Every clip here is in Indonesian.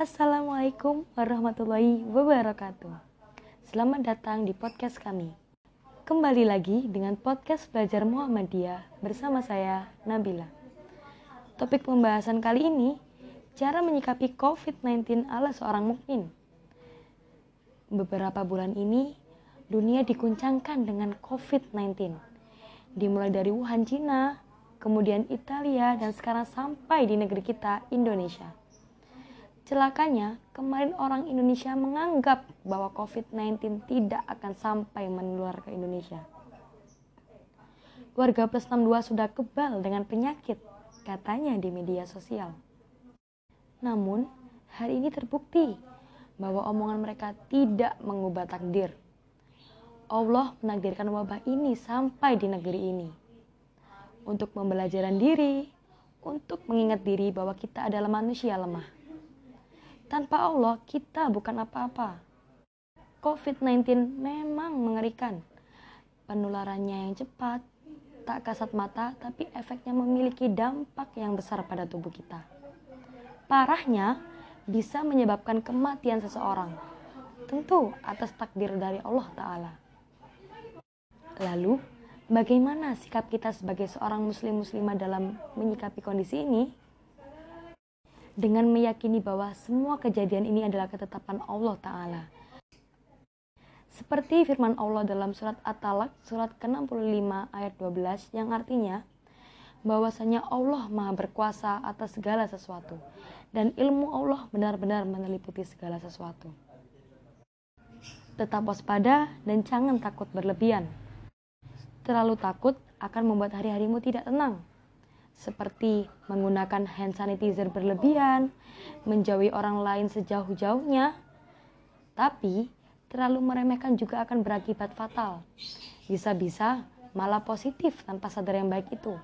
Assalamualaikum warahmatullahi wabarakatuh. Selamat datang di podcast kami. Kembali lagi dengan podcast Belajar Muhammadiyah bersama saya Nabila. Topik pembahasan kali ini cara menyikapi COVID-19 ala seorang mukmin. Beberapa bulan ini dunia diguncangkan dengan COVID-19. Dimulai dari Wuhan, Cina, kemudian Italia, dan sekarang sampai di negeri kita, Indonesia. Celakanya, kemarin orang Indonesia menganggap bahwa COVID-19 tidak akan sampai menular ke Indonesia. Warga plus 62 sudah kebal dengan penyakit, katanya di media sosial. Namun, hari ini terbukti bahwa omongan mereka tidak mengubah takdir. Allah menakdirkan wabah ini sampai di negeri ini. Untuk pembelajaran diri, untuk mengingat diri bahwa kita adalah manusia lemah tanpa Allah, kita bukan apa-apa. COVID-19 memang mengerikan. Penularannya yang cepat, tak kasat mata, tapi efeknya memiliki dampak yang besar pada tubuh kita. Parahnya, bisa menyebabkan kematian seseorang. Tentu atas takdir dari Allah Ta'ala. Lalu, bagaimana sikap kita sebagai seorang muslim-muslimah dalam menyikapi kondisi ini? Dengan meyakini bahwa semua kejadian ini adalah ketetapan Allah Ta'ala. Seperti firman Allah dalam surat At-Talak, surat ke-65 ayat 12 yang artinya, bahwasanya Allah maha berkuasa atas segala sesuatu dan ilmu Allah benar-benar meneliputi segala sesuatu. Tetap waspada dan jangan takut berlebihan. Terlalu takut akan membuat hari-harimu tidak tenang seperti menggunakan hand sanitizer berlebihan, menjauhi orang lain sejauh-jauhnya, tapi terlalu meremehkan juga akan berakibat fatal. Bisa-bisa malah positif tanpa sadar yang baik itu.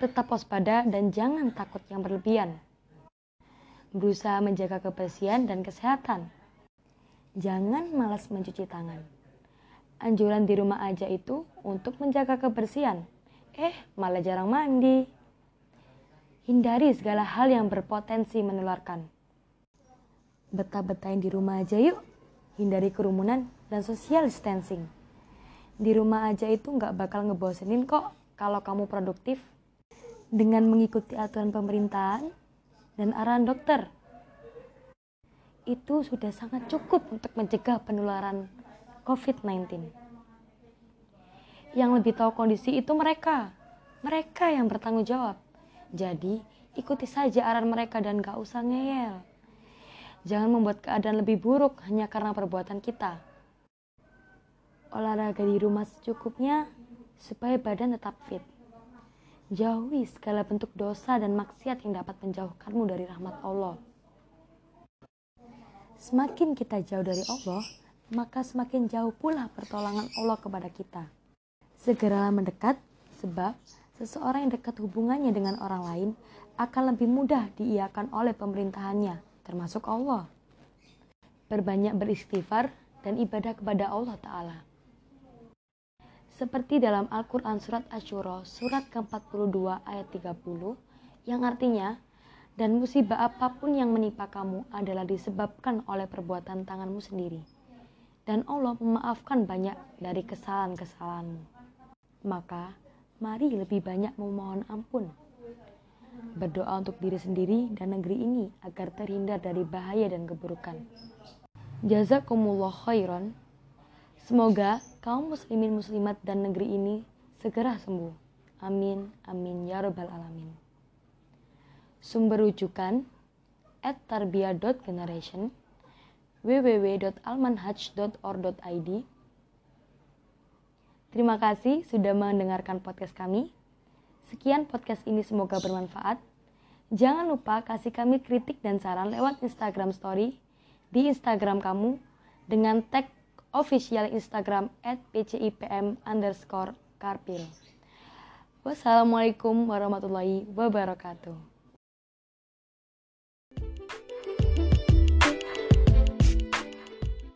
Tetap waspada dan jangan takut yang berlebihan. Berusaha menjaga kebersihan dan kesehatan. Jangan malas mencuci tangan. Anjuran di rumah aja itu untuk menjaga kebersihan eh malah jarang mandi. Hindari segala hal yang berpotensi menularkan. Betah-betahin di rumah aja yuk. Hindari kerumunan dan social distancing. Di rumah aja itu nggak bakal ngebosenin kok kalau kamu produktif. Dengan mengikuti aturan pemerintahan dan arahan dokter. Itu sudah sangat cukup untuk mencegah penularan COVID-19 yang lebih tahu kondisi itu mereka. Mereka yang bertanggung jawab. Jadi, ikuti saja arahan mereka dan gak usah ngeyel. Jangan membuat keadaan lebih buruk hanya karena perbuatan kita. Olahraga di rumah secukupnya supaya badan tetap fit. Jauhi segala bentuk dosa dan maksiat yang dapat menjauhkanmu dari rahmat Allah. Semakin kita jauh dari Allah, maka semakin jauh pula pertolongan Allah kepada kita. Segeralah mendekat, sebab seseorang yang dekat hubungannya dengan orang lain akan lebih mudah diiakan oleh pemerintahannya, termasuk Allah. Berbanyak beristighfar dan ibadah kepada Allah Ta'ala. Seperti dalam Al-Quran Surat Ashura Surat ke-42 ayat 30 yang artinya dan musibah apa pun yang menimpa kamu adalah disebabkan oleh perbuatan tanganmu sendiri. Dan Allah memaafkan banyak dari kesalahan-kesalahanmu maka mari lebih banyak memohon ampun. Berdoa untuk diri sendiri dan negeri ini agar terhindar dari bahaya dan keburukan. Jazakumullah khairan. Semoga kaum muslimin muslimat dan negeri ini segera sembuh. Amin, amin, ya rabbal alamin. Sumber rujukan at tarbiyah.generation www.almanhaj.or.id Terima kasih sudah mendengarkan podcast kami. Sekian podcast ini semoga bermanfaat. Jangan lupa kasih kami kritik dan saran lewat Instagram Story di Instagram kamu dengan tag official Instagram at pcipm underscore karpil. Wassalamualaikum warahmatullahi wabarakatuh.